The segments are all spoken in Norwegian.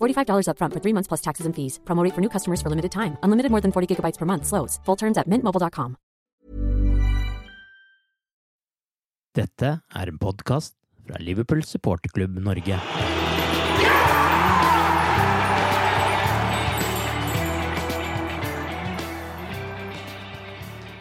$45 upfront for three months plus taxes and fees. Promo rate for new customers for limited time. Unlimited more than 40 gigabytes per month. Slows. Full terms at mintmobile.com. Dette er en podcast fra Liverpool supporterklubb Norge.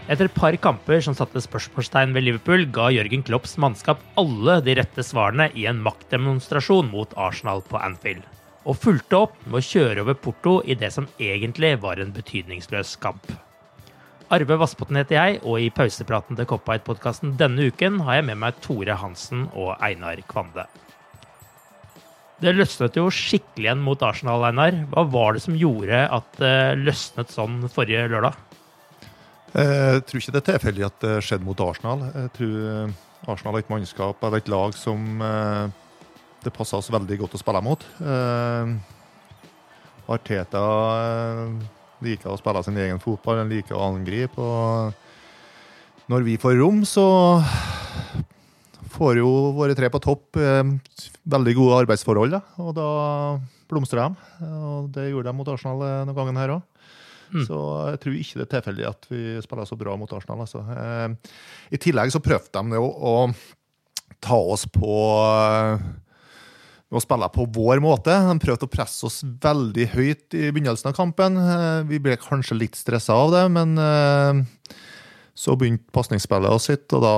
Etter et par kamper som satte spørsmålstegn ved Liverpool, ga Jørgen Klopps mannskap alle de rette svarene i en maktdemonstrasjon mot Arsenal på Anfield, og fulgte opp med å kjøre over Porto i det som egentlig var en betydningsløs kamp. Arve Vassbotn heter jeg, og i pausepraten til Cop-Out-podkasten denne uken har jeg med meg Tore Hansen og Einar Kvande. Det løsnet jo skikkelig igjen mot Arsenal, Einar. Hva var det som gjorde at det løsnet sånn forrige lørdag? Jeg tror ikke det er tilfeldig at det skjedde mot Arsenal. Jeg tror Arsenal er et mannskap eller et lag som eh, det passa oss veldig godt å spille mot. Eh, Arteta liker å spille sin egen fotball, han liker å angripe. og Når vi får rom, så får jo våre tre på topp veldig gode arbeidsforhold. Da, og da blomstrer de. og Det gjorde de mot Arsenal denne gangen her òg. Mm. Så jeg tror ikke det er tilfeldig at vi spiller så bra mot Arsenal. Altså. Eh, I tillegg så prøvde de å, å ta oss på å spille på vår måte. De prøvde å presse oss veldig høyt i begynnelsen av kampen. Eh, vi ble kanskje litt stressa av det, men eh, så begynte pasningsspillet å sitte, og da,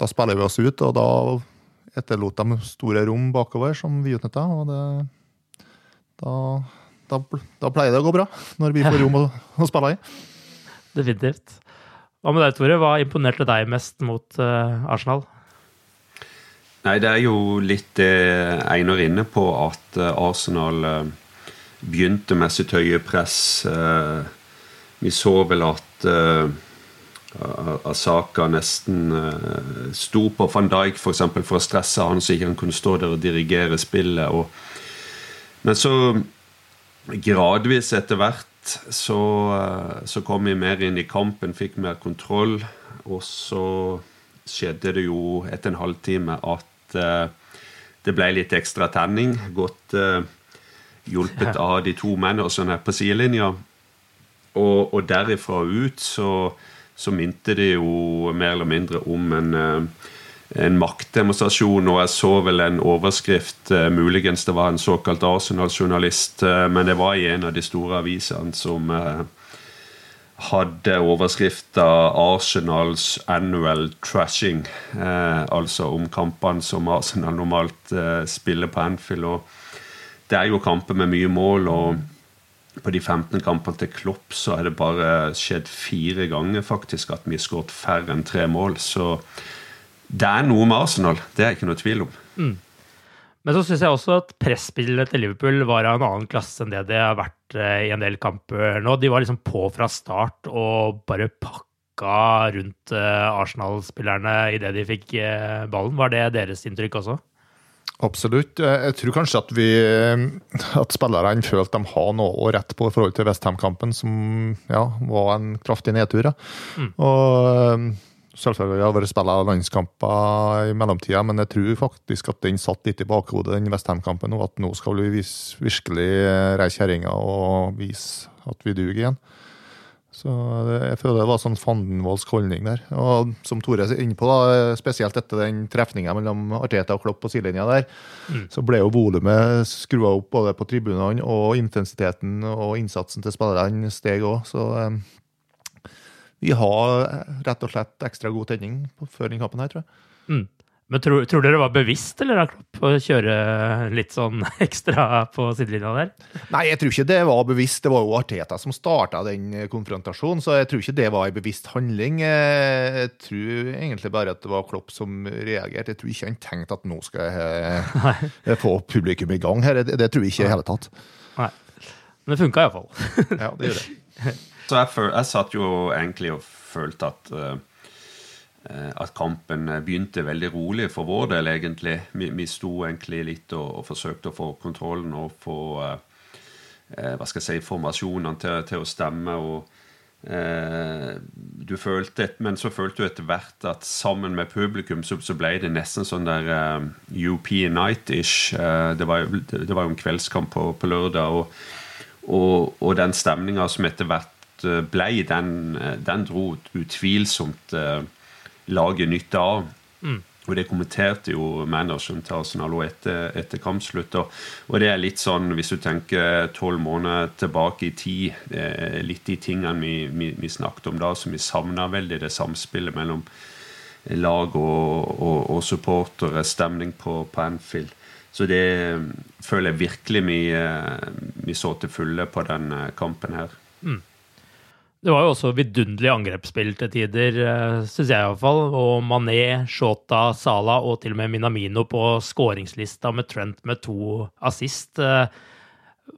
da, spiller vi oss ut. Og da etterlot de store rom bakover som vi utnytta, og det, da da, da, pleier det å gå bra når vi får rom å, å spille i. Definitivt. Hva med deg, Tore? Hva imponerte deg mest mot uh, Arsenal? Nei, det er jo litt det Einar inne på, at uh, Arsenal uh, begynte med sitt høye press. vi så vel at Asaka nesten sto på van Dijk for, eksempel, for å stresse han så ikke han kunne stå der og dirigere spillet. Men så gradvis etter hvert så, eh, så, kom vi mer inn i kampen, fikk mer kontroll. Og så skjedde det jo etter en halvtime at uh, det ble litt ekstra tenning. Godt uh, hjulpet av de to mennene som er på sidelinja. Og, og derifra ut så, så minte det jo mer eller mindre om en uh, en maktdemonstrasjon, og jeg så vel en overskrift eh, Muligens det var en såkalt Arsenal-journalist, eh, men det var i en av de store avisene som eh, hadde overskrifta 'Arsenals annual trashing', eh, altså om kampene som Arsenal normalt eh, spiller på Anfield. og Det er jo kamper med mye mål, og på de 15 kampene til Klopp så er det bare skjedd fire ganger faktisk at vi har skåret færre enn tre mål. så det er noe med Arsenal, det er ikke noe tvil om. Mm. Men så syns jeg også at presspillet til Liverpool var av en annen klasse enn det det har vært eh, i en del kamper nå. De var liksom på fra start og bare pakka rundt eh, Arsenal-spillerne idet de fikk eh, ballen. Var det deres inntrykk også? Absolutt. Jeg tror kanskje at vi at spillerne følte de har noe å rette på i forhold til Westham-kampen, som ja, var en kraftig nedtur. Ja. Mm. Og Selvfølgelig har det vært spilt landskamper i mellomtida, men jeg tror faktisk at den satt litt i bakhodet, den Westham-kampen, og at nå skal vi vise, virkelig reise kjerringa og vise at vi duger igjen. Så Jeg føler det var sånn fandenvoldsk holdning der. Og som Tore er inne på, da, spesielt etter den trefninga mellom Arteta og Klopp på sidelinja der, mm. så ble jo volumet skrua opp både på tribunene, og intensiteten og innsatsen til spillerne steg òg. Så eh, vi har rett og slett ekstra god tenning før den kampen her, tror jeg. Mm. Men tror, tror, dere det var bevisst eller da, Klopp å kjøre litt sånn ekstra på sidelinja der? Nei, jeg tror ikke det var bevisst. Det var jo Arteta som starta den konfrontasjonen, så jeg tror ikke det var en bevisst handling. Jeg tror egentlig bare at det var Klopp som reagerte. Jeg tror ikke han tenkte at nå skal jeg få publikum i gang her. Det, det tror jeg ikke i hele tatt. Nei. Men det funka iallfall. ja, det gjør det. Så jeg, føl, jeg satt jo egentlig og følte at uh, at kampen begynte veldig rolig for vår del, egentlig. Vi, vi sto egentlig litt og, og, forsøkte å få kontrollen og få uh, hva skal jeg si, formasjonene til, til å stemme. og du følte, Men så følte du etter hvert at sammen med publikum så, så ble det nesten sånn der uh, UP Night-ish. Uh, det, det, var jo en kveldskamp på, på lørdag. og, og, og den stemninga som etter hvert Eh, ble, den, eh, den dro utvilsomt eh, laget nytte av. Mm. Og det kommenterte jo manageren til Arsenal etter, etter kampslutt. Og, det er litt sånn, hvis du tenker tolv måneder tilbake i tid, litt de tingene vi, vi, vi, snakket om da, som vi savna veldig, det samspillet mellom lag og, og, og supportere, stemning på, på Anfield. Så det føler jeg virkelig vi, vi så til fulle på den kampen her. Mm. Det var jo også vidunderlig angrepsspill til tider, eh, syns jeg iallfall. Og Mané, Shota, Sala og til og med Minamino på skåringslista med Trent med to assist. Eh,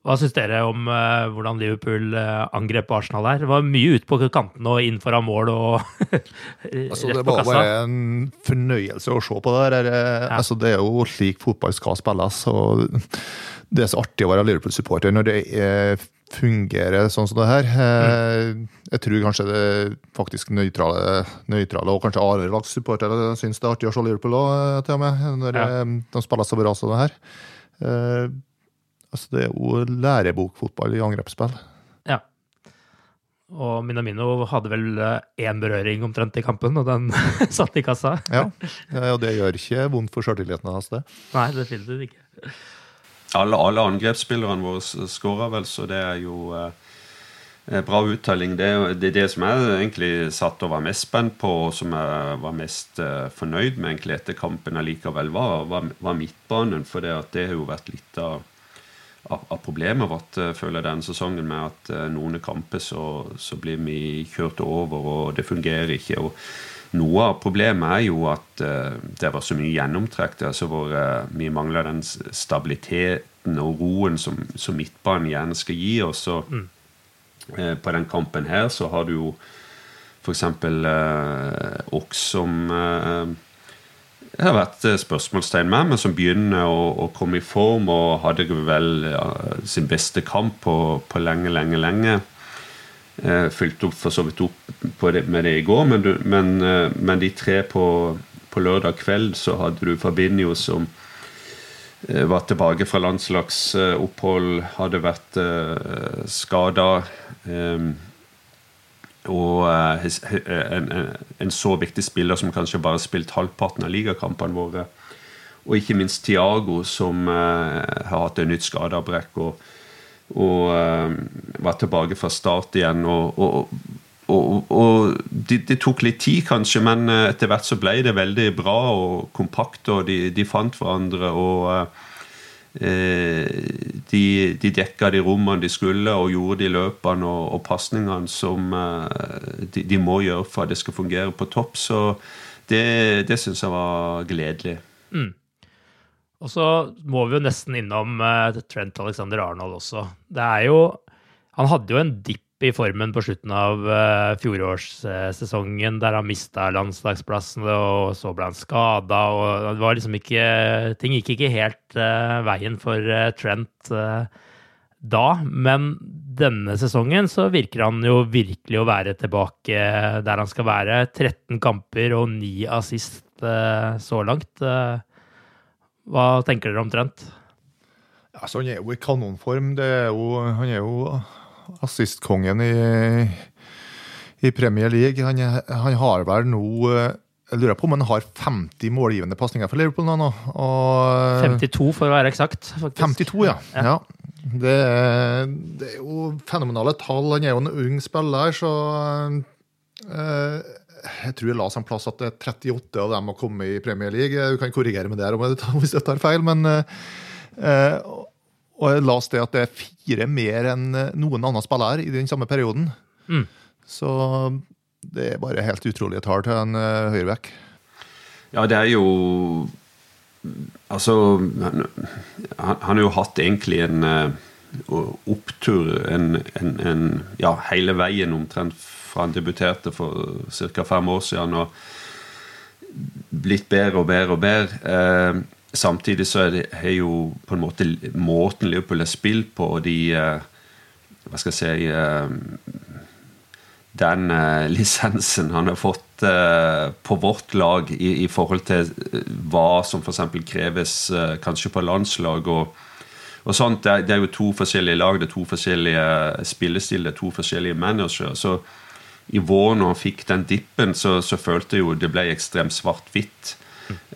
hva syns dere om uh, hvordan Liverpool angrep Arsenal her? Det var mye ut på kanten og inn foran mål og altså. Det var bare en fornøyelse å se på det der. Ja. Altså, det er jo slik fotball skal spilles. og Det er så artig å være Liverpool-supporter når det er fungerer sånn som det her. Mm. Jeg tror kanskje det faktisk nøytrale, nøytrale og kanskje Arendalssupportere syns det er artig å se Liverpool òg, til og med, når ja. Eh, de spiller så bra som det her. Eh, altså, det er jo lærebokfotball i angrepsspill. Ja. Og Minamino hadde vel én berøring omtrent i kampen, og den satt i kassa. ja, og det gjør ikke vondt for sjøltilliten hans, det. Nei, definitivt ikke alle, alle angrepsspillerne våre skårer vel, så det er jo eh, bra uttelling. Det er det, det som jeg egentlig satt og var mest spent på, og som jeg var mest eh, fornøyd med egentlig etter kampen allikevel, var, var, var midtbanen. For det, det, har jo vært litt av, av, av problemet vårt, uh, føler denne sesongen, med at noen kamper så, så, blir vi kjørt over, og det fungerer ikke. og noe av problemet er jo at uh, det var så mye gjennomtrekk det så hvor uh, vi mangler den stabiliteten og roen som, som midtbanen gjerne skal gi. Og mm. uh, på den kampen her så har du jo f.eks. Uh, Ox som det har vært spørsmålstegn med, men som begynner å, å, komme i form og hadde vel ja, sin beste kamp på, på lenge, lenge, lenge. Eh, fulgte opp for så vidt opp det, med det i går, men, du, men, eh, men de tre på, på, lørdag kveld så hadde du Fabinho som eh, var tilbake fra landslagsopphold, hadde vært skada. Og en, en, så viktig spiller som kanskje bare har spilt halvparten av ligakampene våre. Og ikke minst Tiago, som har hatt et nytt skadeavbrekk. og og uh, var tilbake fra start igjen. Og, og, og, og det, de tok litt tid, kanskje, men uh, etter hvert så ble det veldig bra og kompakt, og de, de fant hverandre. og uh, de, de dekka de rommene de skulle, og gjorde de løpene og, og pasningene som de, de, må gjøre for at det skal fungere på topp. Så det, det syns jeg var gledelig. Mm. Og så må vi jo nesten innom uh, Trent Alexander Arnold også. Det er jo Han hadde jo en dipp i formen på slutten av uh, fjorårssesongen, der han mista landslagsplassen, og så ble han skada. Og det var liksom ikke Ting gikk ikke helt uh, veien for Trent da. Men denne sesongen så virker han jo virkelig å være tilbake der han skal være. 13 kamper og 9 assist så langt. Hva tenker dere om Trent? Altså, han er jo i kanonform. Er jo, han er jo assistkongen i, i Premier League. Han, han, har vel nå Jeg lurer på om han har 50 målgivende pasninger for Liverpool nå. Og, 52 for å være eksakt. faktisk. 52, ja. ja. ja. Det, er, det, er jo fenomenale tall. Han er jo en ung spiller, så uh, jeg tror jeg la seg en plass at det er 38 av dem har kommet i Premier League. Du kan korrigere med det hvis jeg tar feil, men eh, og jeg leste det at det er fire mer enn eh, noen annen spiller i den samme perioden. Mm. Så det er bare helt utrolige tall til en uh, høyreback. Ja, det er jo Altså Han, han har jo hatt egentlig en uh, opptur en, en, en, ja, hele veien omtrent fra han debuterte for ca. fem år siden. Og blitt bedre og bedre og bedre. Eh, Samtidig så er det er jo på en måte måten Liverpool har spilt på, og de eh, Hva skal jeg si eh, Den eh, lisensen han har fått på vårt lag i, i forhold til hva som f.eks. kreves kanskje på landslag. og og sånt, det er, det er, jo to forskjellige lag, det er to forskjellige spillestiler, er to forskjellige managere. Så i vår, når han fikk den dippen, så, så følte jeg jo det ble ekstremt svart-hvitt.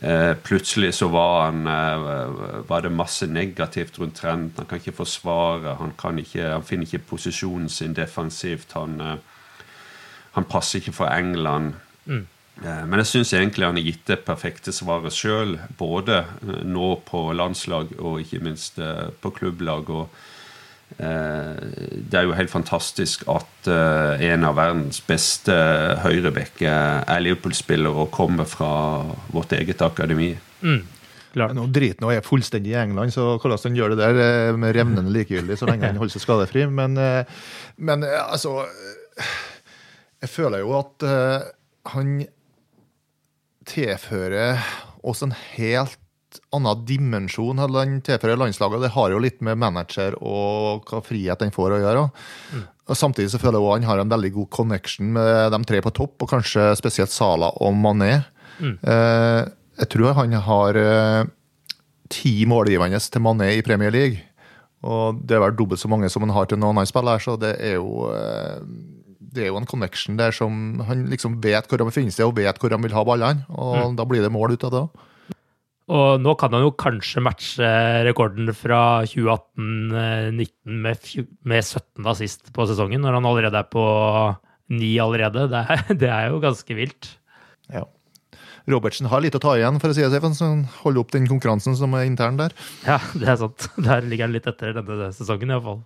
Eh, plutselig så var, han, eh, var det masse negativt rundt trenden. Han kan ikke forsvare, han, kan ikke, han finner ikke posisjonen sin defensivt. Han, eh, han passer ikke for England. Mm. Eh, men jeg syns egentlig han har gitt det perfekte svaret sjøl, både eh, nå på landslag og ikke minst eh, på klubblag. og det er jo helt fantastisk at eh, en av verdens beste høyrebekker er Liverpool-spiller og kommer fra vårt eget akademi. Mm. Klart. Nå driter nå er fullstendig i England, så hvordan han gjør det der eh, med revnende likegyldig så lenge han holder seg skadefri. Men, men altså Jeg føler jo at han tilfører oss en helt annen dimensjon han tilfører landslaget. Det har jo litt med manager og hva frihet den får å gjøre. Mm. Og Samtidig så føler jeg også han har en veldig god connection med de tre på topp, og kanskje spesielt Sala og Mané. Mm. Eh, jeg tror han har eh, ti målgivende til Mané i Premier League. Og det er vel dobbelt så mange som han har til noen annen spiller, så det er jo eh, det er jo en connection der som han liksom vet hvor han befinner seg og vet hvor han vil ha ballene. Og mm. da blir det mål ut av det òg. Og nå kan han jo kanskje matche rekorden fra 2018-19 med, med 17 assist på sesongen, når han allerede er på 9 allerede. Det er, det er jo ganske vilt. Ja. Robertsen har litt å ta igjen, for å si det sånn, så han holder opp den konkurransen som er intern der. Ja, det er sant. Der ligger han litt etter denne sesongen, iallfall.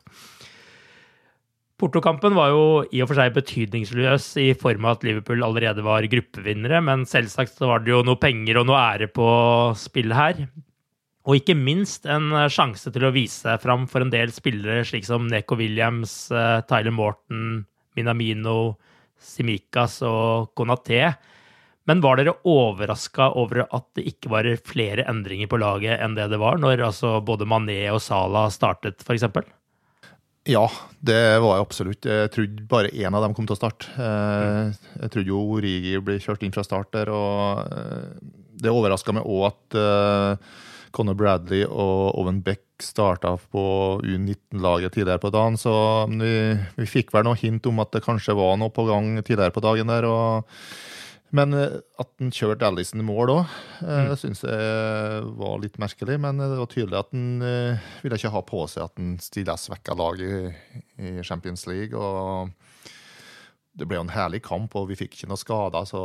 Portokampen var jo i og for seg betydningsløs i form av at Liverpool allerede var gruppevinnere, men selvsagt var det jo noe penger og noe ære på spill her. Og ikke minst en sjanse til å vise seg fram for en del spillere, slik som Neko Williams, eh, Tyler Morton, Minamino, Simikas og Konaté. Men var dere overraska over at det ikke var flere endringer på laget enn det det var, når altså både Mané og Salah startet, f.eks.? Ja, det var jeg absolutt. Jeg trodde bare én av dem kom til å starte. Eh, jeg trodde jo Origi ble kjørt inn fra start der. og eh, Det overraska meg òg at eh, Conor Bradley og Owen Beck starta på U19-laget tidligere på dagen. Så vi, vi fikk vel noe hint om at det kanskje var noe på gang tidligere på dagen der. og men eh, at han kjørte Alison i mål òg, eh, mm. syns jeg var litt merkelig. Men det var tydelig at han eh, ville ikke ha på seg at han stiller svekka lag i, i, Champions League. og Det ble jo en herlig kamp, og vi fikk ikke noe skader. så...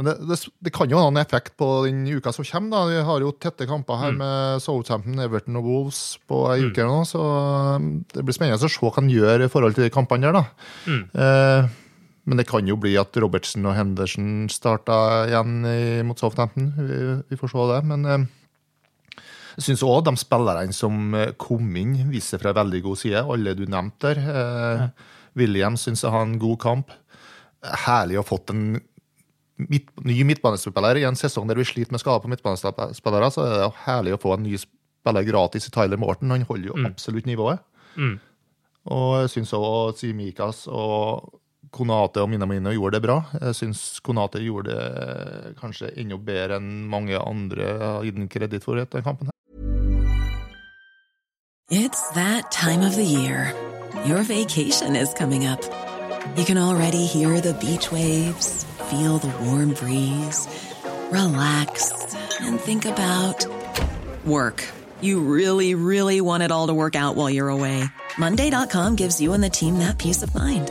Men det, det, det, kan jo ha en effekt på den uka som kommer. da. Vi har jo tette kamper her mm. med Southampton, Everton og Wolves på ei mm. uke. nå, Så det blir spennende å se hva han gjør i forhold til de kampene der. da. Mm. Eh, men det kan jo bli at Robertsen og Henderson starta igjen mot Southampton. Vi, vi får se det. Men eh, jeg syns òg de spillerne som eh, kom inn, viser fra veldig god side. Alle du nevnte der. Eh, William syns jeg har en god kamp. Herlig å ha fått en midt, ny midtbanespiller i en sesong der vi sliter med skader på midtbanespillere. Så er det herlig å få en ny spiller gratis i Tyler Morton. Han holder jo Mm. absolutt nivået. Mm. Og jeg syns òg Simikas og Konate og Minamino gjorde det bra. Jeg syns Konate gjorde det kanskje enda bedre enn mange andre har gitt den kreditt for etter kampen. her. It's that time of the year. Your vacation is coming up. You can already hear the beach waves, feel the warm breeze, relax, and think about work. You really, really want it all to work out while you're away. Monday.com gives you and the team that peace of mind.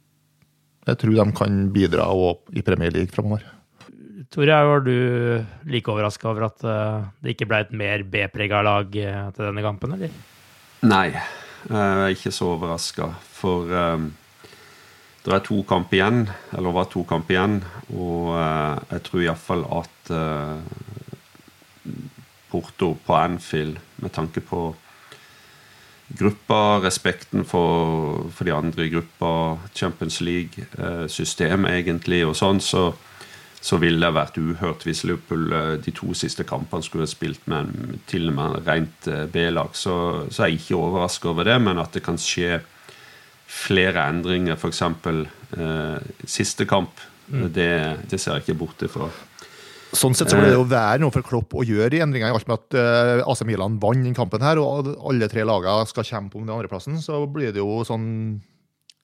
jeg tror de kan bidra også i Premier League framover. Tore, var du like overraska over at eh, det ikke ble et mer B-prega lag eh, til denne kampen, eller? Nei, jeg er ikke så overraska. For um, det er to kamp igjen, eller var to kamp igjen, og uh, jeg tror iallfall at uh, Porto på Anfield, med tanke på gruppa, respekten for, for de andre i gruppa, Champions League-systemet egentlig, og sånn, så, så ville det vært uhørt hvis Liverpool eh, de to siste kampene skulle ha spilt med en, til og med rent eh, B-lag. Så, så er jeg ikke overraska over det, men at det kan skje flere endringer, f.eks. Eh, siste kamp, det, det ser jeg ikke bort ifra. Sånn sett så ble det jo være noe for Klopp å gjøre i endringer. I alt med at uh, AC Milan vant den kampen her, og alle tre lagene skal kjempe om den andreplassen, så blir det jo sånn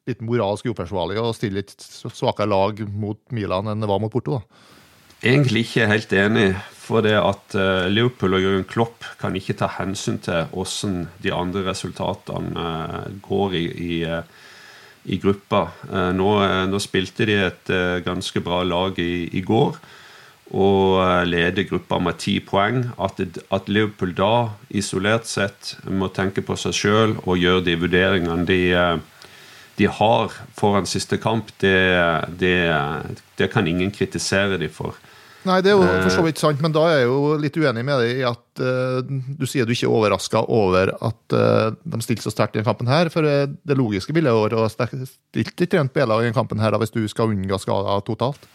litt moralsk uforsvarlig å stille et svakere lag mot Milan enn det var mot Porto. da. Egentlig ikke helt enig. For det at eh, Liverpool og Jørgen Klopp kan ikke ta hensyn til hvordan de andre resultatene eh, går i, i, eh, i gruppa. Eh, nå, eh, nå spilte de et eh, ganske bra lag i, i går og lede leder gruppa med ti poeng. At, at Liverpool da isolert sett må tenke på seg sjøl og gjøre de vurderingene de, eh, de har foran siste kamp, det, det, det kan ingen kritisere de for. Nei, det er jo for så vidt sant, men da er jeg jo litt uenig med deg i at uh, du sier du ikke er overraska over at uh, de stilte så sterkt i denne kampen her. For uh, det logiske ville vært å stille litt trent B-lag i denne kampen her hvis du skal unngå skader totalt.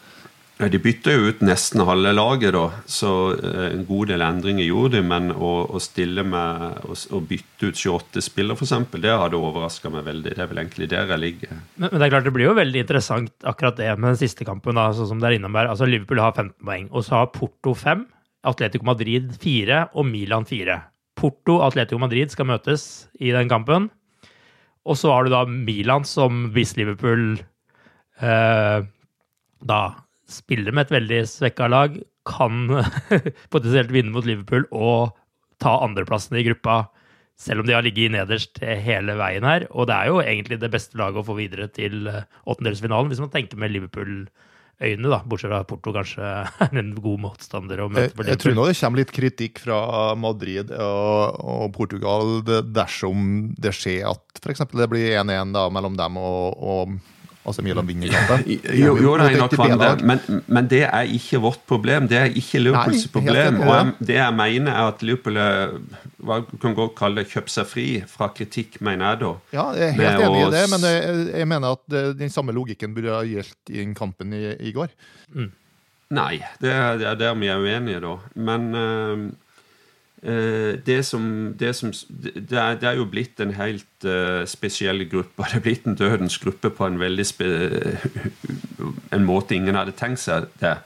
De bytta jo ut nesten halve laget, da, så en god del endringer gjorde de. Men å, å stille med å, bytte ut 28 spillere, f.eks., det hadde overraska meg veldig. Det er vel egentlig der jeg ligger. Men, men, det er klart det blir jo veldig interessant akkurat det med den siste kampen. da, sånn som det er innom her. Altså Liverpool har 15 poeng, og så har Porto 5, Atletico Madrid 4 og Milan 4. Porto Atletico Madrid skal møtes i den kampen. Og så har du da Milan, som hvis Liverpool eh, da spiller med et veldig svekka lag, kan potensielt vinne mot Liverpool og ta andreplassen i gruppa, selv om de har ligget nederst hele veien her. Og det er jo egentlig det beste laget å få videre til eh, åttendelsfinalen, hvis man tenker med Liverpool-øyne, da, bortsett fra Porto kanskje er en god motstander å møte. Jeg, jeg tror nå det kommer litt kritikk fra Madrid og, og Portugal dersom det skjer at f.eks. det blir 1-1 mellom dem og, og Altså vinner kampen. Jo, jo nei, nok det, men, men, det er ikke vårt problem. Det er ikke Liverpools problem. Og jeg, det jeg mener, er at Liverpool hva kan godt kalle det kjøpt seg fri fra kritikk, mener jeg da. Ja, jeg er helt enig i det, men jeg, jeg, mener at den samme logikken burde ha gjeldt i kampen i, i går. Mm. Nei, det det er der vi er uenige, da. Men uh, Eh, det, som, det, som, det, er, det, er, jo blitt en helt uh, spesiell gruppe. Det er blitt en dødens gruppe på en veldig spe, en måte ingen hadde tenkt seg det.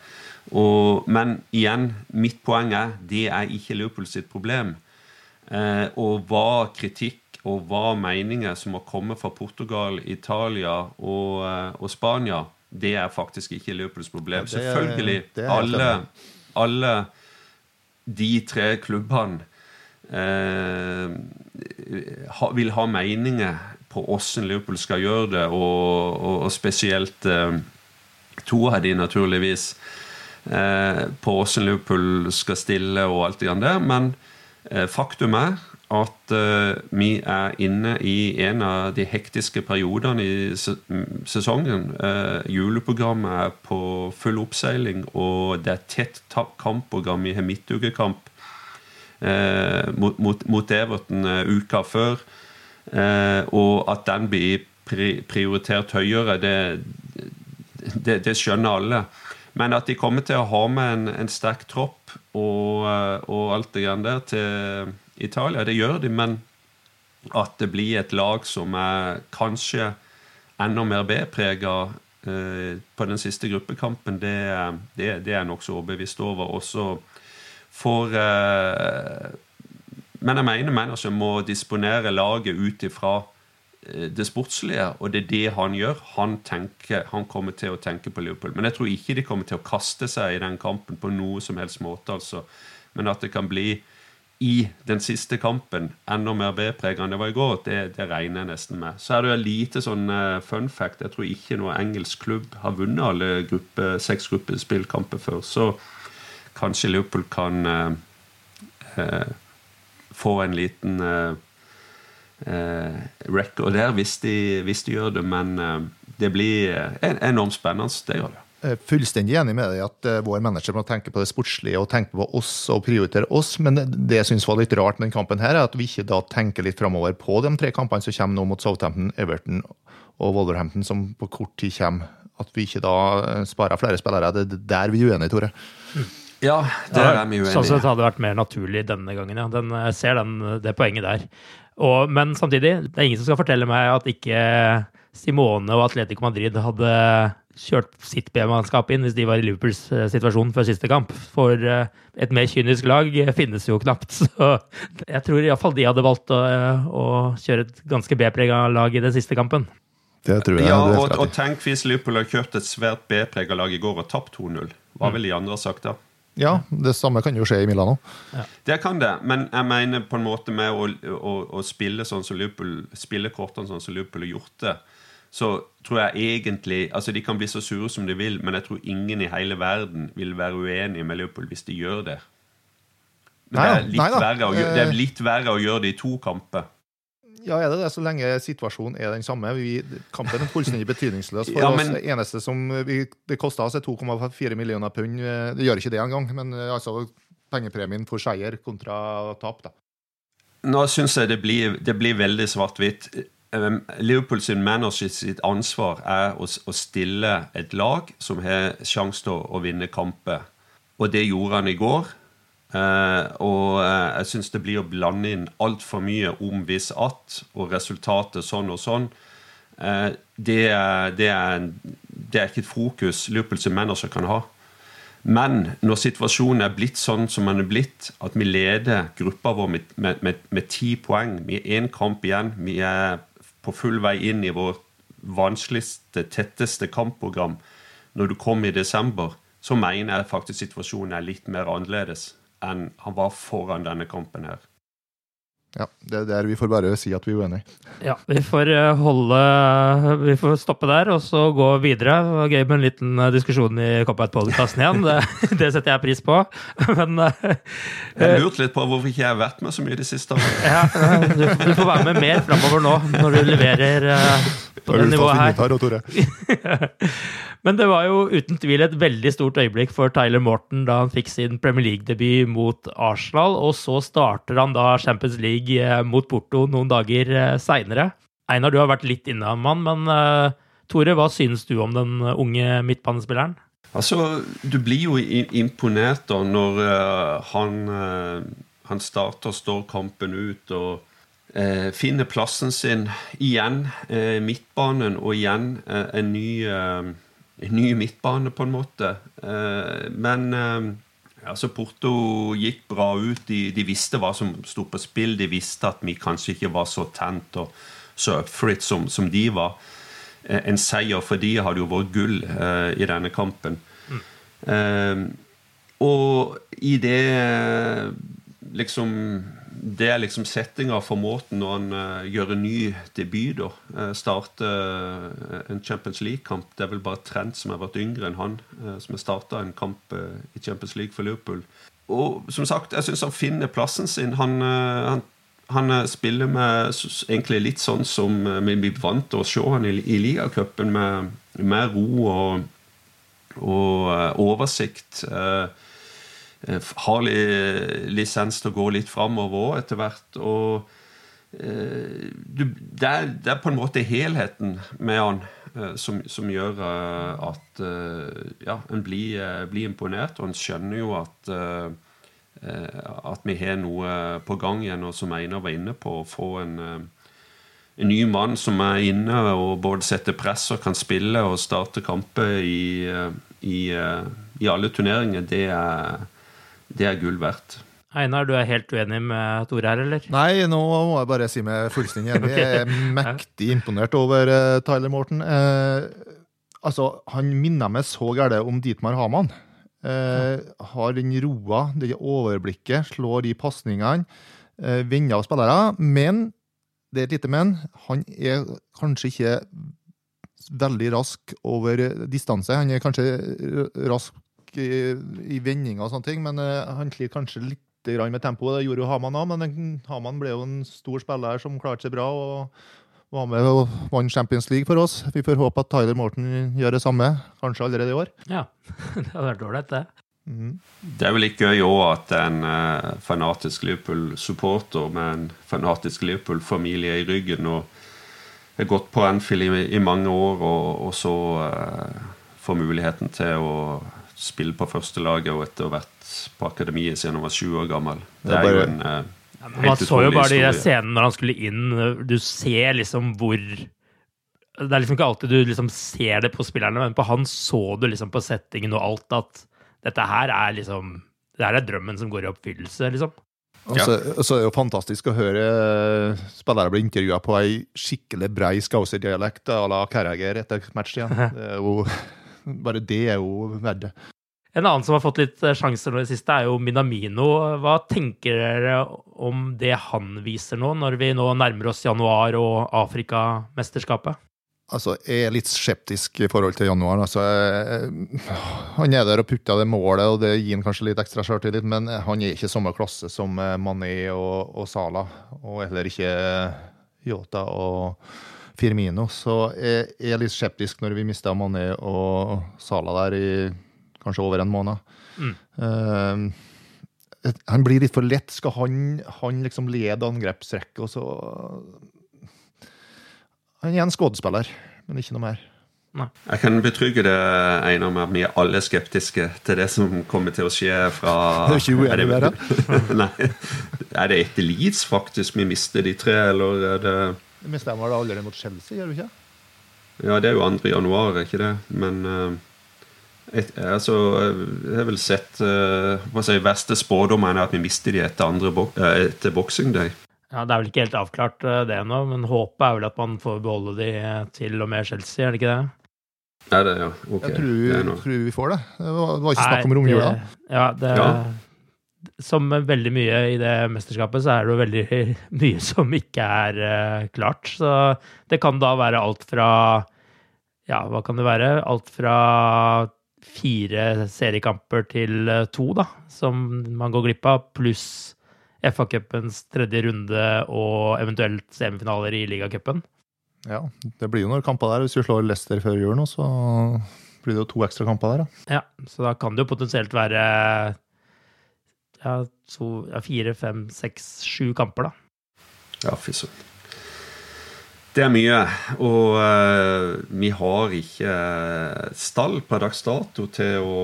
Og, men igjen, mitt poeng er det er ikke Liverpool sitt problem. Uh, og hva kritikk og hva meninger som må komme fra Portugal, Italia og, uh, og Spania, det er faktisk ikke Liverpools problem. Selvfølgelig. alle, alle de tre klubbene eh, ha, vil ha meninger på åssen Liverpool skal gjøre det, og, og, og spesielt eh, to av de naturligvis eh, på åssen Liverpool skal stille og alt det der. Men eh, faktum er at uh, vi er inne i en av de hektiske periodene i sesongen. Uh, juleprogrammet er på full oppseiling, og det er tett kampprogram. Vi har midtukekamp uh, mot, mot, mot, Everton uka før. og at den blir pri prioritert høyere, det, det, det, skjønner alle. Men at de kommer til å ha med en, en sterk tropp og, og alt det grann der til Italia. Det gjør de, men at det blir et lag som er kanskje enda mer B-prega eh, på den siste gruppekampen, det, det, det er jeg nokså overbevist over. Også for eh, Men jeg mener manager må disponere laget ut ifra eh, det sportslige, og det er det han gjør. Han, tenker, han, kommer til å tenke på Liverpool. Men jeg tror ikke de kommer til å kaste seg i den kampen på noe som helst måte. altså. Men at det kan bli i den siste kampen enda mer B-prega enn det var i går, det, det, regner jeg nesten med. Så er det jo lite sånn uh, fun fact. Jeg tror ikke noe engelsk klubb har vunnet alle gruppe, seks gruppespillkamper før. Så kanskje Liverpool kan uh, uh, få en liten record der hvis de, hvis de, gjør det. Men det blir enormt spennende. Det gjør det fullstendig enig med deg at uh, vår manager må tenke på det sportslige og tenke på oss og prioritere oss, men det jeg syns var litt rart med den kampen, her, er at vi ikke da tenker litt framover på de tre kampene som kommer nå mot Southampton, Everton og Wolverhampton, som på kort tid kommer. At vi ikke da eh, sparer flere spillere. Det er der vi er uenige, Tore. Ja, det er vi uenige. Sånn sett hadde det vært mer naturlig denne gangen, ja. Den, jeg ser den, det poenget der. Og, men samtidig, det er ingen som skal fortelle meg at ikke Simone og Atletico Madrid hadde kjørt sitt B-mannskap inn hvis de var i Liverpools eh, situasjon før siste kamp. For eh, et mer kynisk lag finnes jo knapt. Så jeg tror iallfall de hadde valgt å, å kjøre et ganske B-prega lag i den siste kampen. Det tror jeg. Ja, og, og tenk hvis Liverpool har kjørt et svært B-prega lag i går og tapt 2-0. Hva ville de andre ha sagt da? Ja, det samme kan jo skje i Milano. Ja. Det kan det, men jeg mener på en måte med å, å, å spille sånn som Liverpool, spille kortene sånn som Liverpool har gjort det så tror jeg egentlig altså De kan bli så sure som de vil, men jeg tror ingen i hele verden vil være uenig med Leopold hvis de gjør det. Men det, er litt verre å, det er litt verre å gjøre det i to kamper. Ja, er det det, så lenge situasjonen er den samme? Vi, kampen er fullstendig betydningsløs for Ja, oss. men- Det eneste som vi, det kosta oss, er 2,4 millioner pund. Det gjør ikke det engang, men eh, altså pengepremien for seier kontra tap, da. Nå syns jeg det blir, det blir veldig svart-hvitt. Um, Liverpool sin manager sitt ansvar er å, stille et lag som har sjanse til å, vinne kamper. Og det gjorde han i går. Eh, og eh, jeg syns det blir å blande inn altfor mye om hvis at, og resultatet sånn og sånn. Eh, det, det, er, det er ikke et fokus Liverpool sin manager kan ha. Men når situasjonen er blitt sånn som den er blitt, at vi leder gruppa vår med, med ti poeng, vi er én kamp igjen, vi er på full vei inn i vårt vanskeligste, tetteste kampprogram Når du kom i desember, så mener jeg faktisk situasjonen er litt mer annerledes enn han var foran denne kampen her. Ja, det er der vi får bare si at vi er uenige. Ja, vi får eh, holde Vi får stoppe der og så gå videre. Det var gøy med en liten eh, diskusjon i Coppat-podkasten igjen. Det, det setter jeg pris på. Men eh, Jeg lurte litt på hvorfor ikke jeg har vært med så mye i det siste ja, du, du får være med mer framover nå, når du leverer på det nivået her. Men det var jo uten tvil et veldig stort øyeblikk for Tyler Morton da han fikk sin Premier League-debut mot Arsenal, og så starter han da Champions League eh, mot Porto noen dager seinere. Einar, du har vært litt innom han, men eh, Tore, hva synes du om den unge midtbanespilleren? Altså, Du blir jo imponert da når eh, han, han starter og står kampen ut og eh, finner plassen sin igjen. eh, midtbanen og igjen eh, en, ny, eh, en ny midtbane, på en måte. Eh, men eh, altså Porto gikk bra ut. De, de visste hva som sto på spill. De visste at vi kanskje ikke var så tent og så up it som, som de var. Eh, En seier for de hadde jo vært gull eh, i denne kampen. Eh, og i det eh, liksom Det er liksom settinga for måten når han uh, gjør en ny debut. da, Uh, Starter eh, en Champions League-kamp. Det er vel bare Trent som har vært yngre enn han, uh, som har starta en kamp eh, i Champions League for Liverpool. Og som sagt, jeg syns han finner plassen sin. Han, eh, han han eh, spiller med egentlig litt sånn som eh, vi blir vant til å se han i, i ligacupen, med, med ro og, og eh, oversikt. Eh, eh, har li, lisens til å gå litt framover òg etter hvert. Og eh, det, er, det er på en måte helheten med han eh, som, som gjør eh, at eh, ja, en blir, eh, blir imponert, og en skjønner jo at eh, eh, at vi har noe på gang igjen, og som Einar var inne på, å få en, eh, en ny mann som er inne og både setter press og kan spille og starte kamper i, eh, i, eh, i alle turneringer, det er, det er gull verdt. Einar, du er helt uenig med Tore her, eller? Nei, nå må jeg bare si meg fullstendig enig. Jeg er mektig imponert over eh, Tyler Morton. Eh, altså, han minner meg så gærent om Dietmar Hamann. Eh, har den roa, det overblikket, slår de pasningene, eh, vinner av spillere. Men, det er et lite men, han er kanskje ikke veldig rask over distanse. Han er kanskje rask i, i vendinga og sånne ting, men eh, han sliter kanskje litt med tempoet. Det gjorde jo Haman òg, men den- Haman ble jo en stor spiller som klarte seg bra. og var med og vant Champions League for oss. Vi får håpe at Tyler Morton gjør det samme, kanskje allerede i år. Ja, det hadde vært ålreit, det. Mm. Det er vel litt gøy òg at en eh, fanatisk Liverpool-supporter med en fanatisk Liverpool-familie i ryggen og har gått på Anfield i, i mange år, og, og så uh, får muligheten til å spille på førstelaget og etter å ha vært på akademiet siden han var sju år gammel. Det er jo en eh, Man så jo bare de der scenene når han skulle inn. Du ser liksom hvor Det er liksom ikke alltid du liksom ser det på spillerne, men på han så du liksom på settingen og alt at dette her er liksom Det her er drømmen som går i oppfyllelse, liksom. Og så, og så er det jo fantastisk å høre eh, spillere bli intervjua på ei skikkelig brei Scouser-dialekt à la Carragher etter match igjen. Det er jo, bare det er jo verdt det. En annen som har fått litt eh, sjanser nå i det siste, er jo Minamino. Hva tenker dere om det han viser nå, når vi nå nærmer oss januar og Afrikamesterskapet? Altså, jeg er litt skeptisk i forhold til januar. Altså, jeg- han er der og putter det målet, og det gir han kanskje litt ekstra sjøltillit, men han er ikke samme klasse som eh, Mané og, og Sala. Og heller ikke Yota og Firmino. Så jeg er litt skeptisk når vi mista Mané og Sala der i kanskje over en måned. Mm. Uh, han blir litt for lett. Skal han, han liksom lede angrepsrekket, og så Han er en skuespiller, men ikke noe mer. Jeg kan betrygge det, Einar, med at vi er alle skeptiske til det som kommer til å skje fra Er ikke uenig med det? Nei. Er det etter Leeds faktisk vi mister de tre, eller er det Vi mista vel allerede mot Chelsea, gjør du ikke? Ja, det er jo 2. januar, ikke det? Men uh, et, altså, jeg har vel sett uh, hva si, verste spådommen er at vi mister de etter, andre bo uh, etter Boxing Day. Ja, Det er vel ikke helt avklart det ennå, men håpet er vel at man får beholde de til og med Chelsea, er det ikke det? Er det, ja. Ok. Jeg tror, Det er tror vi får det. Det var, det var ikke snakk om romjula. det- Ja, det, Ja. Som veldig mye i det mesterskapet, så er det jo veldig mye som ikke er eh, klart. Så det kan da være alt fra Ja, hva kan det være? Alt fra fire seriekamper til eh, to, da, som man går glipp av, pluss FA-cupens tredje runde og eventuelt semifinaler i ligacupen. Ja, det blir jo noen kamper der. Hvis vi slår Leicester før jul nå, så blir det jo to ekstra kamper der. Da. Ja, så da kan det jo potensielt være ja, to, ja, fire, fem, seks, sju kamper, da. Ja, fy søren. Det er mye. Og uh, vi har ikke eh, stall per dags dato til å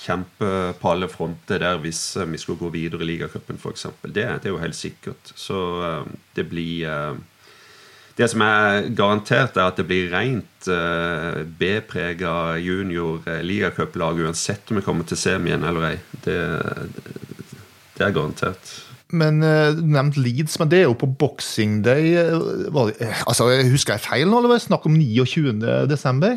kjempe på alle fronter der hvis eh, vi skulle gå videre i ligacupen, f.eks. Det, det er jo helt sikkert. Så uh, det blir eh, Det som er garantert, er at det blir rent uh, B-prega junior uh, ligacuplag uansett om vi kommer til semien eller ei. Det, det er garantert. Men eh, Du nevnte Leeds, men det er jo på boxing day. eh, Var det, eh, altså, Husker jeg feil nå, eller var det snakk om 29. desember?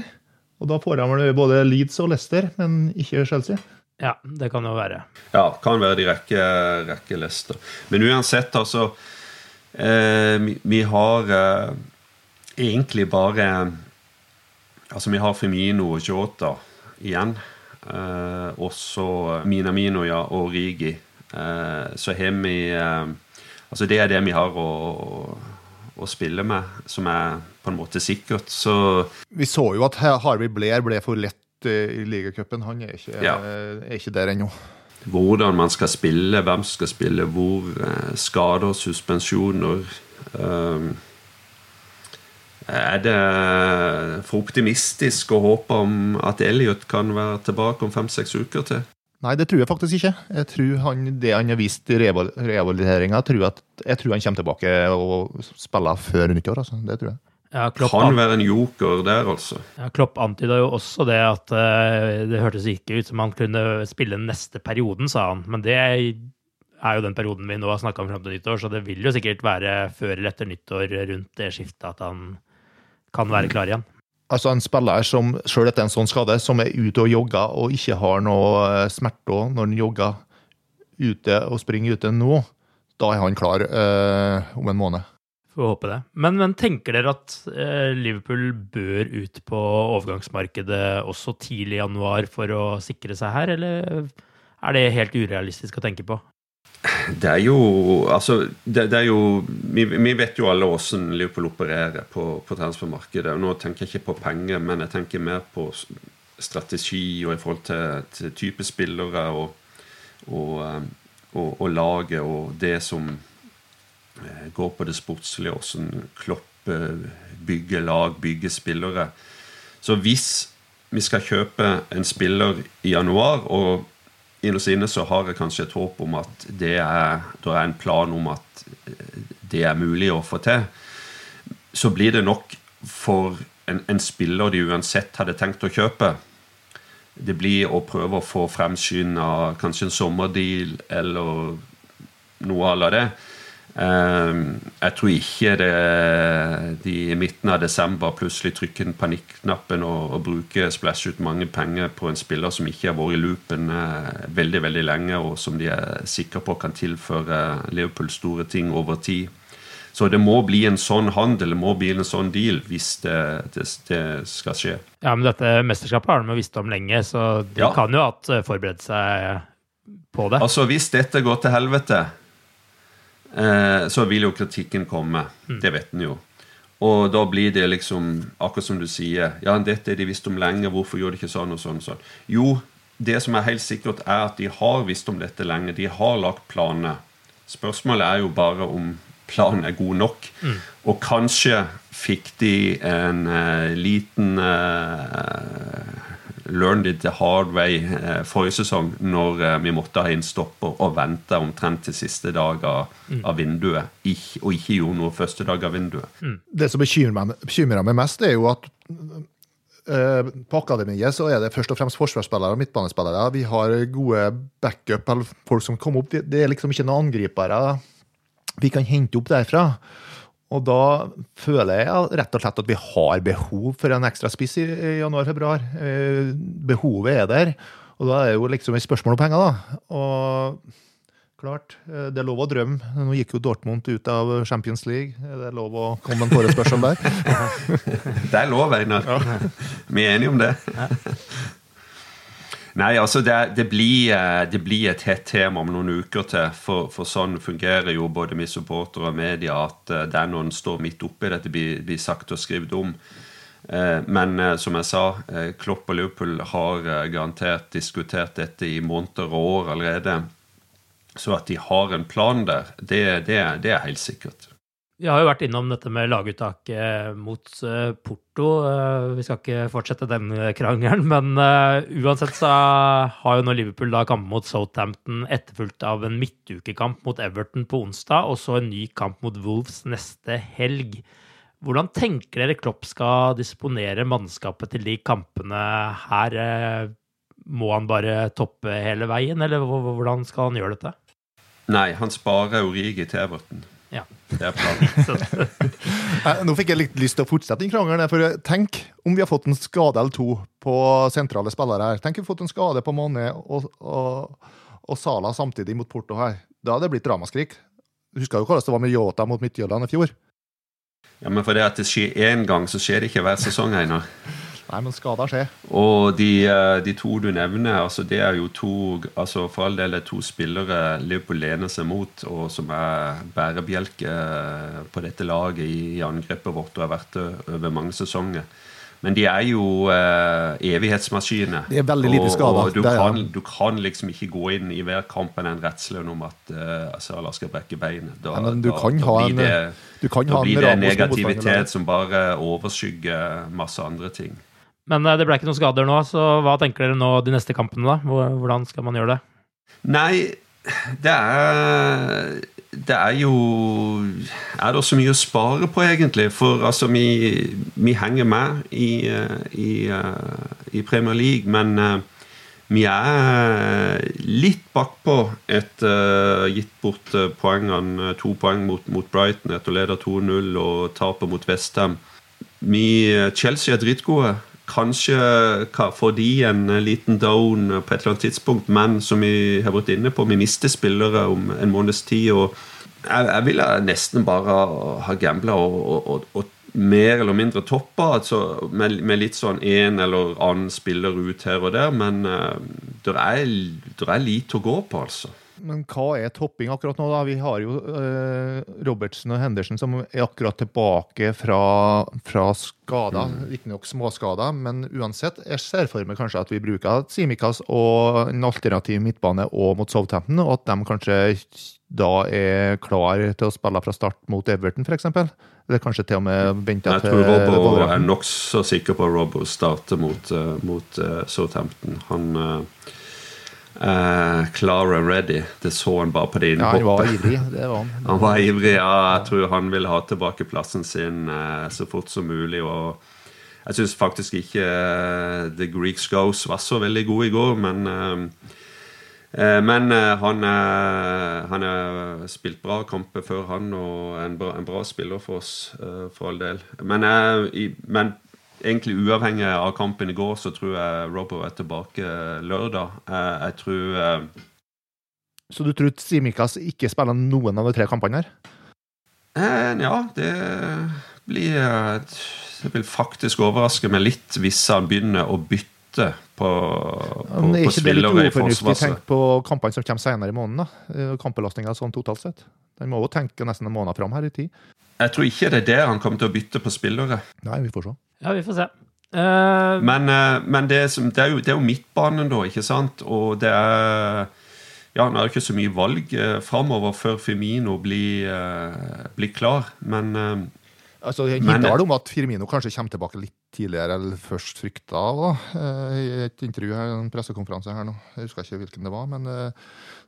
Og da får de både Leeds og Leicester, men ikke Chelsea. Ja, det kan jo være. Ja, kan være de rekke, rekke Leicester. Men uansett, altså eh, vi, vi har eh, egentlig bare Altså, vi har Femino og Jota igjen. Eh, og så Minamino ja, og Rigi. Eh, så har vi eh, Altså, det er det vi har å, å spille med, som er på en måte sikkert. Så Vi så jo at Harvey Blair ble for lett eh, i ligacupen. Han er ikke, Ja. eh, er ikke der ennå. Hvordan man skal spille, hvem skal spille hvor, eh, skader, suspensjoner eh, Er det for optimistisk å håpe om at Elliot kan være tilbake om fem-seks uker til? Nei, det tror jeg faktisk ikke. Jeg tror han, Det han har vist i rehabiliteringa, jeg, jeg tror han kommer tilbake og spiller før nyttår. Altså. Det tror jeg. Ja, Klopp, Kan være en joker der, altså. ja, Klopp antyda jo også det at uh, det hørtes ikke ut som han kunne spille neste perioden, sa han. Men det er jo den perioden vi nå har snakka om fram til nyttår, så det vil jo sikkert være før eller etter nyttår rundt det skiftet at han kan være klar igjen. Altså En spiller som selv etter en sånn skade, som er ute og jogger og ikke har noe eh, smerter når han jogger ute og springer ute nå, da er han klar eh, om en måned. Får håpe det. Men, men tenker dere at eh, Liverpool bør ut på overgangsmarkedet også tidlig i januar for å sikre seg her, eller er det helt urealistisk å tenke på? Det er jo Altså, det, det er jo vi, vi vet jo alle åssen Liverpool opererer på, på transfermarkedet. Nå tenker jeg ikke på penger, men jeg tenker mer på strategi og i forhold til, til type spillere og, og, eh, og, og laget og det som går på det sportslige, åssen Klopp eh, bygger lag, bygger spillere. Så hvis vi skal kjøpe en spiller i januar, og innerst inne så har jeg kanskje et håp om at det er, det er en plan om at eh, det er mulig å få til, så blir det nok for en, en spiller de uansett hadde tenkt å kjøpe. Det blir å prøve å få fremskynda kanskje en sommerdeal eller noe à la det. Eh, jeg tror ikke det, de i midten av desember plutselig trykker en panikknappen og, og bruker splash ut mange penger på en spiller som ikke har vært i loopen eh, veldig veldig lenge, og som de er sikre på kan tilføre Liverpool store ting over tid. Så det må bli en sånn handel, det må bli en sånn deal hvis det, det, det skal skje. Ja, men dette mesterskapet har de visst om lenge, så de Ja. kan jo at eh, seg på det. Altså, hvis dette går til helvete eh, så vil jo kritikken komme. Det vet en jo. Og da blir det liksom, akkurat som du sier Ja, dette er de visst om lenge, hvorfor gjorde de ikke sånn og sånn? og sånn? Jo, det som er helt sikkert, er at de har visst om dette lenge. De har lagt planer. Spørsmålet er jo bare om planen er god nok. Og kanskje fikk de en uh, liten eh, learned it the hard way eh, forrige sesong, når eh, vi måtte ha inn stopper og vente omtrent til siste dag av, av vinduet, og ikke gjorde noe første dag av vinduet. Det som bekymrer meg, bekymrer meg mest, er jo at eh, på akademiet så er det først og fremst forsvarsspillere og midtbanespillere. Vi har gode backup, eller folk som kommer opp. Det, det er liksom ikke noen angripere vi kan hente opp derfra. Og da føler jeg rett og slett at vi har behov for en ekstra spiss i, januar-februar. Eh, behovet er der. Og da er det jo liksom et spørsmål om penger, da. Og klart, eh, det er lov å drømme. Nå gikk jo Dortmund ut av Champions League. Er det lov å komme med en forespørsel der? Det er lov, Einar. Vi er enige om det. Nei, altså det, det, blir, eh, det blir et hett tema om noen uker til. For, for sånn fungerer jo både vi supportere og media at det der noen står midt oppi dette, blir, blir sagt og skrevet om. Eh, Men eh, som jeg sa, eh, Klopp og Liverpool har eh, garantert diskutert dette i måneder og år allerede. Så at de har en plan der, det, det, det er helt sikkert. Vi har jo vært innom dette med laguttaket mot eh, Porto. Eh, Vi skal ikke fortsette den krangelen, men eh, uansett så har jo nå Liverpool da kamp mot Southampton etterfulgt av en midtukekamp mot Everton på onsdag, og så en ny kamp mot Wolves neste helg. Hvordan tenker dere Klopp skal disponere mannskapet til de kampene her? Eh, Må han bare toppe hele veien, eller hvordan skal han gjøre dette? Nei, han sparer Origi til Everton. Ja. Det er planen. Eh, Nå fikk jeg litt lyst til å fortsette den krangelen. For tenk om vi har fått en skade eller to på sentrale spillere her. Tenk om vi har fått en skade på Mané og, og, og Sala samtidig mot Porto her. Da hadde det blitt ramaskrik. Husker jo hvordan det var med Yota mot Midtjylland i fjor? Ja, Men for det at det skjer én gang, så skjer det ikke hver sesong, Einar. Nei, men skader skjer. Og de, eh, de to du nevner, altså det er jo to altså For all del er to spillere Liverpool lener seg mot, og som er bærebjelke eh, på dette laget i, i angrepet vårt og har vært det over mange sesonger. Men de er jo eh, evighetsmaskiner. De er veldig lite Og- Og du, kan, du kan liksom ikke gå inn i hver kamp med den redselen om at eh, Salah skal brekke beinet. Da, Nei, men du da, kan da ha blir en- det, du kan da en blir det Ramos negativitet som bare overskygger masse andre ting. Men eh, det ble ikke noen skader nå, så hva tenker dere nå de neste kampene, da? Hvordan skal man gjøre det? Nei, det er Det er jo Er det så mye å spare på, egentlig? For altså, vi, vi henger med i, eh, i, eh, i Premier League, men eh, vi er litt bakpå etter gitt bort eh, poengene, to poeng mot, mot Brighton etter å lede 2-0 og tapet mot Westham. Chelsea er dritgode. Kanskje får de en liten down på et eller annet tidspunkt, men som vi har vært inne på, vi mister spillere om en måneds tid. og Jeg, jeg ville nesten bare ha gambla og, og, og, og mer eller mindre toppa, altså med, med litt sånn en eller annen spiller ut her og der, men uh, det er, er lite å gå på, altså. Men hva er topping akkurat nå, da? Vi har jo eh, Robertsen og Henderson som er akkurat tilbake fra, fra skader. Riktignok småskader, men uansett. Jeg ser for meg kanskje at vi bruker Simikas og en alternativ midtbane og mot Southampton, og at de kanskje da er klar til å spille fra start mot Everton, f.eks. Eller kanskje til og med vente Jeg tror Robbo er Wolverhampton. nokså sikker på at Robbo starter mot, eh, mot eh, Southampton. Han uh, klar and ready. Det så han bare på det Ja, han var ivrig. Det var han. Han var ivrig, ja. Jeg tror han ville ha tilbake plassen sin uh, så fort som mulig. Og jeg syns faktisk ikke uh, The Greeks Goes var så veldig god i går, men eh, eh, men eh, han eh, han har spilt bra kamper før, han, og en bra, en bra spiller for oss, eh, for all del. Men, eh, men egentlig uavhengig av kampen i går, så tror jeg Robbo er tilbake lørdag. Eh, jeg tror eh, Så du tror Simikas ikke spiller noen av de tre kampene her? Eh, ja, det blir Det vil faktisk overraske meg litt hvis han begynner å bytte på, på, Men er ikke det litt ufornuftig? forsvaret. Tenk på kampene som kommer senere i måneden. da. Kampbelastninga sånn totalt sett. Den må jo tenke nesten en måned fram her i tid. Jeg tror ikke det er der han kommer til å bytte på spillere. Nei, vi får se. Ja, vi får se. Uh... Men, eh, men det, er som, det, er jo, det er jo midtbanen, da, ikke sant? Og det er Ja, han har det ikke så mye valg eh, framover før Firmino blir, eh, blir klar, men eh, Altså, jeg Men- hinter om at Firmino kanskje kommer tilbake litt tidligere enn først frykta. da, eh, I et intervju her, en pressekonferanse her nå. Jeg husker ikke hvilken det var, men eh,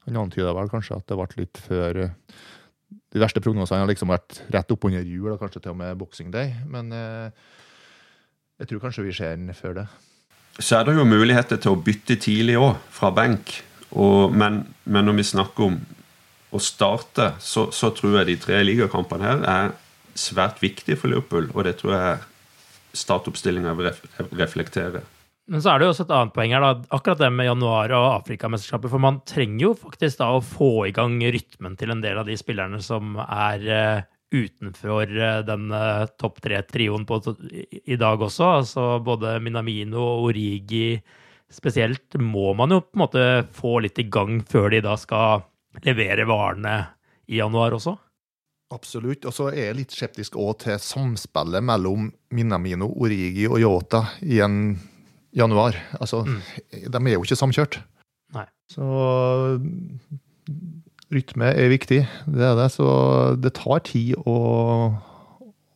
han antyda vel kanskje at det ble litt før eh, De verste prognosene har liksom vært rett oppunder jul, og kanskje til og med Boxing Day. Men eh, jeg tror kanskje vi ser den før det. så er det jo muligheter til å bytte tidlig òg, fra benk. Men, men når vi snakker om å starte, så, så tror jeg de tre ligakampene her er svært viktige for Liverpool, og det tror jeg startoppstillinga vil reflektere. Men så er det jo også et annet poeng her, da. akkurat det med januar og Afrikamesterskapet. For man trenger jo faktisk da å få i gang rytmen til en del av de spillerne som er eh, utenfor eh, den eh, topp tre-trioen i, dag også. Altså både Minamino og Origi spesielt må man jo på en måte få litt i gang før de da skal levere varene i januar også. Absolutt. Og så er jeg litt skeptisk òg til samspillet mellom Minamino, Origi og Yota i en januar. Altså, de er jo ikke samkjørt. Nei. Så rytme er viktig, det er det. Så det tar tid å,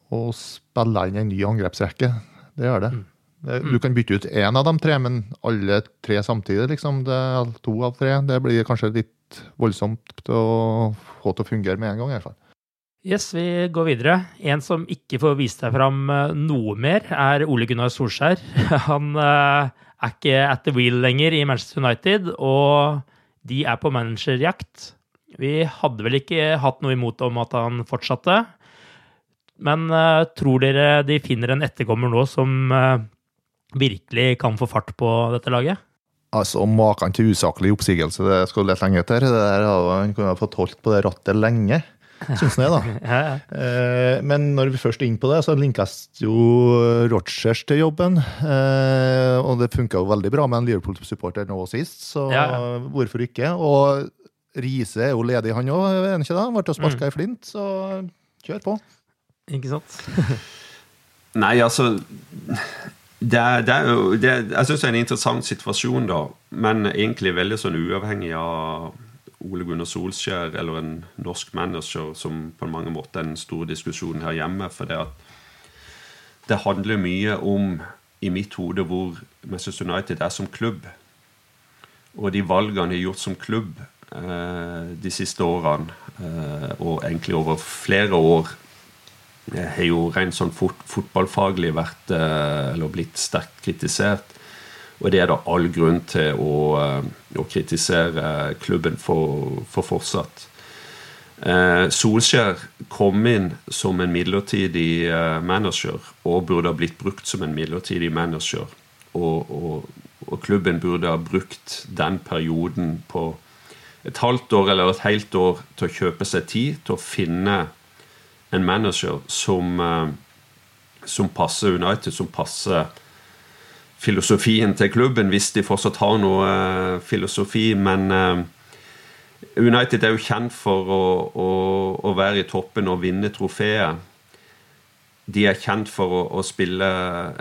å spille inn en ny angrepsrekke. Det gjør det. det. Du kan bytte ut én av de tre, men alle tre samtidig, liksom. Det er to av tre. Det blir kanskje litt voldsomt å få til å fungere med en gang, i hvert fall. Yes, vi går videre. En som ikke får vist seg fram eh, noe mer, er Ole Gunnar Solskjær. Han eh, er ikke at the wheel lenger i Manchester United, og de er på managerjakt. Vi hadde vel ikke hatt noe imot om at han fortsatte, men eh, tror dere de finner en etterkommer nå som virkelig kan få fart på dette laget? Altså, Maken til usaklig oppsigelse, det skal lett lenge etter. Det der, Han kunne ha fått holdt på det rattet lenge, syns jeg, da. Ja, ja. Eh, Men når vi først er inne på det, så linkes jo Rogers til jobben. Eh, Og det funka jo veldig bra med en Liverpool-supporter nå sist, så Ja, ja. hvorfor ikke? Og Riise er jo ledig, han òg, er han ikke det? Ble sparka Mm. i flint, så kjør på. Ikke sant? Nei, altså det er, det er jo, det, Jeg syns det er en interessant situasjon, da. Men egentlig veldig sånn uavhengig av Ole Gunnar Solskjær eller en norsk manager, som på mange måter er den store diskusjonen her hjemme. For det det handler mye om, i mitt hode, hvor Manchester United er som klubb. Og de valgene de har gjort som klubb eh, de siste årene, eh, og egentlig over flere år, eh, har jo rent sånn fot fotballfaglig vært eh, blitt sterkt kritisert. Og det er da all grunn til å, eh, å kritisere klubben for, for fortsatt. Eh, Solskjær kom inn som en midlertidig eh, manager og burde ha blitt brukt som en midlertidig manager. Og, og, og klubben burde ha brukt den perioden på et halvt år eller et helt år til å kjøpe seg tid til å finne en manager som, eh, som passer United, som passer filosofien til klubben, hvis de fortsatt har noe eh, filosofi. Men eh, United er jo kjent for å, å, å være i toppen og vinne trofeer. De er kjent for å, å spille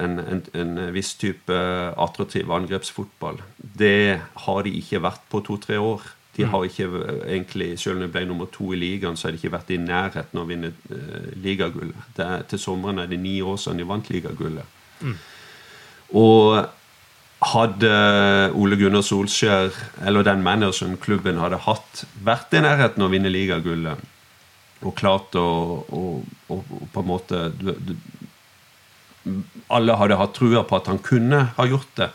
en, en, en viss type attraktiv angrepsfotball. Det har de ikke vært på to-tre år. De har ikke egentlig, Selv om de ble nummer to i ligaen, så har de ikke vært i nærheten av å vinne uh, ligagullet. Til sommeren er det ni år siden de vant ligagullet. Og hadde Ole Gunnar Solskjær, eller den manageren klubben hadde hatt, vært i nærheten av å vinne ligagullet, og klart å, å, å, å på en måte du, du, Alle hadde hatt trua på at han kunne ha gjort det,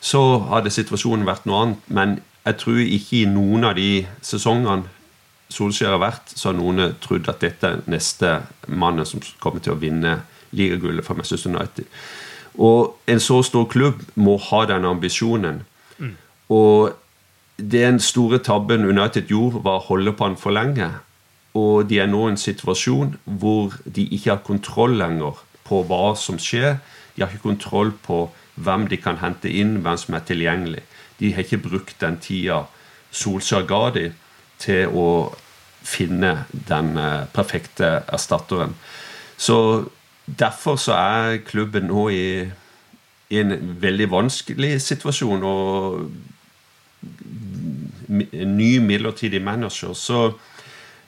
så hadde situasjonen vært noe annet. Men jeg tror ikke i noen av de sesongene Solskjær har vært, så har noen trodd at dette er neste mannen som kommer til å vinne ligagullet for Manchester United. Og en så stor klubb må ha den ambisjonen. Og den store tabben United gjorde, var å holde på han for lenge. Og de er nå i en situasjon hvor de ikke har kontroll lenger på hva som skjer. De har ikke kontroll på hvem de kan hente inn, hvem som er tilgjengelig. De har ikke brukt den tida Solskjær ga de til å finne den eh, perfekte erstatteren. Så derfor så er klubben nå i, i en veldig vanskelig situasjon. Og en ny midlertidig manager. Så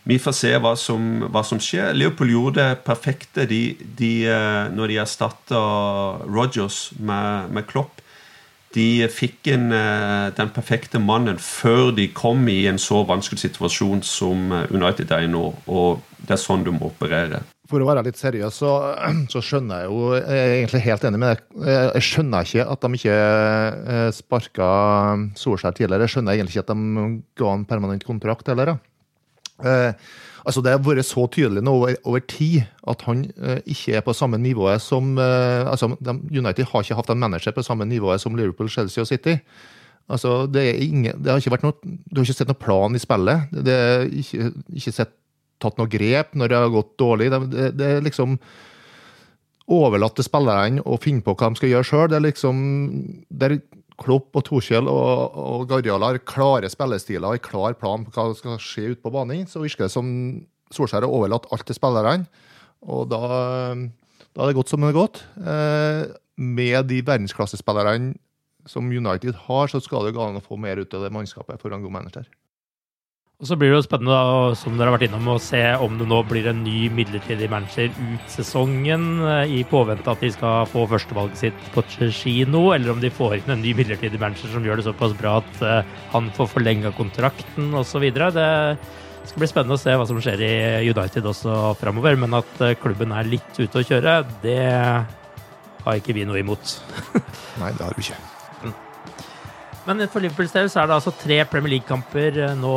vi får se hva som, hva som skjer. Liverpool gjorde det perfekte de, de, eh, når de erstatta Rogers med, med, Klopp. De fikk inn eh, den perfekte mannen før de kom i en så vanskelig situasjon som United er i nå. Og det er sånn du må operere. For å være litt seriøs, så, så, skjønner jeg jo Jeg er egentlig helt enig med deg. Jeg skjønner ikke at de ikke sparka Solskjær tidligere. Jeg skjønner egentlig ikke at de ga en permanent kontrakt heller. Eh, altså Det har vært så tydelig nå over, over tid at han eh, ikke er på samme nivået som eh, altså United har ikke hatt en manager på samme nivået som Liverpool, Chelsea og City. Altså, det, ingen, det har ikke vært noe, Du har ikke sett noen plan i spillet. Det er ikke, ikke sett, tatt noe grep når det har gått dårlig. Det, det, er liksom overlatt til spillerne å finne på hva de skal gjøre sjøl. Det er liksom der Klopp og Torkjell og, og Guardiola har klare spillestiler og en klar plan på hva som skal skje ute på banen, så virker det som Solskjær har overlatt alt til spillerne. Og da, da er det gått som det er gått. Eh, med de verdensklassespillerne som United har, så skal det gå an å få mer ut av det mannskapet for en god manager. Og Så blir det jo spennende da, som dere har vært innom, å se om det nå blir en ny midlertidig manager ut sesongen, eh, i påvente at de skal få førstevalget sitt på Cheshino, eller om de får inn en ny midlertidig manager som gjør det såpass bra at uh, han får forlenga kontrakten osv. Det skal bli spennende å se hva som skjer i United også framover, men at uh, klubben er litt ute å kjøre, det har ikke vi noe imot. Nei, det har vi ikke. Men for Liverpools del så er det altså tre Premier League-kamper nå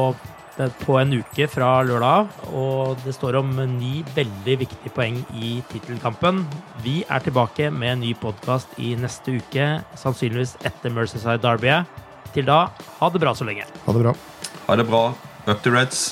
på en uke fra lørdag. Og det står om ni veldig viktige poeng i tittelkampen. Vi er tilbake med en ny podkast i neste uke, sannsynligvis etter Mercyside Derby. Til da, ha det bra så lenge. Ha det bra. Ha det bra. Up to Reds.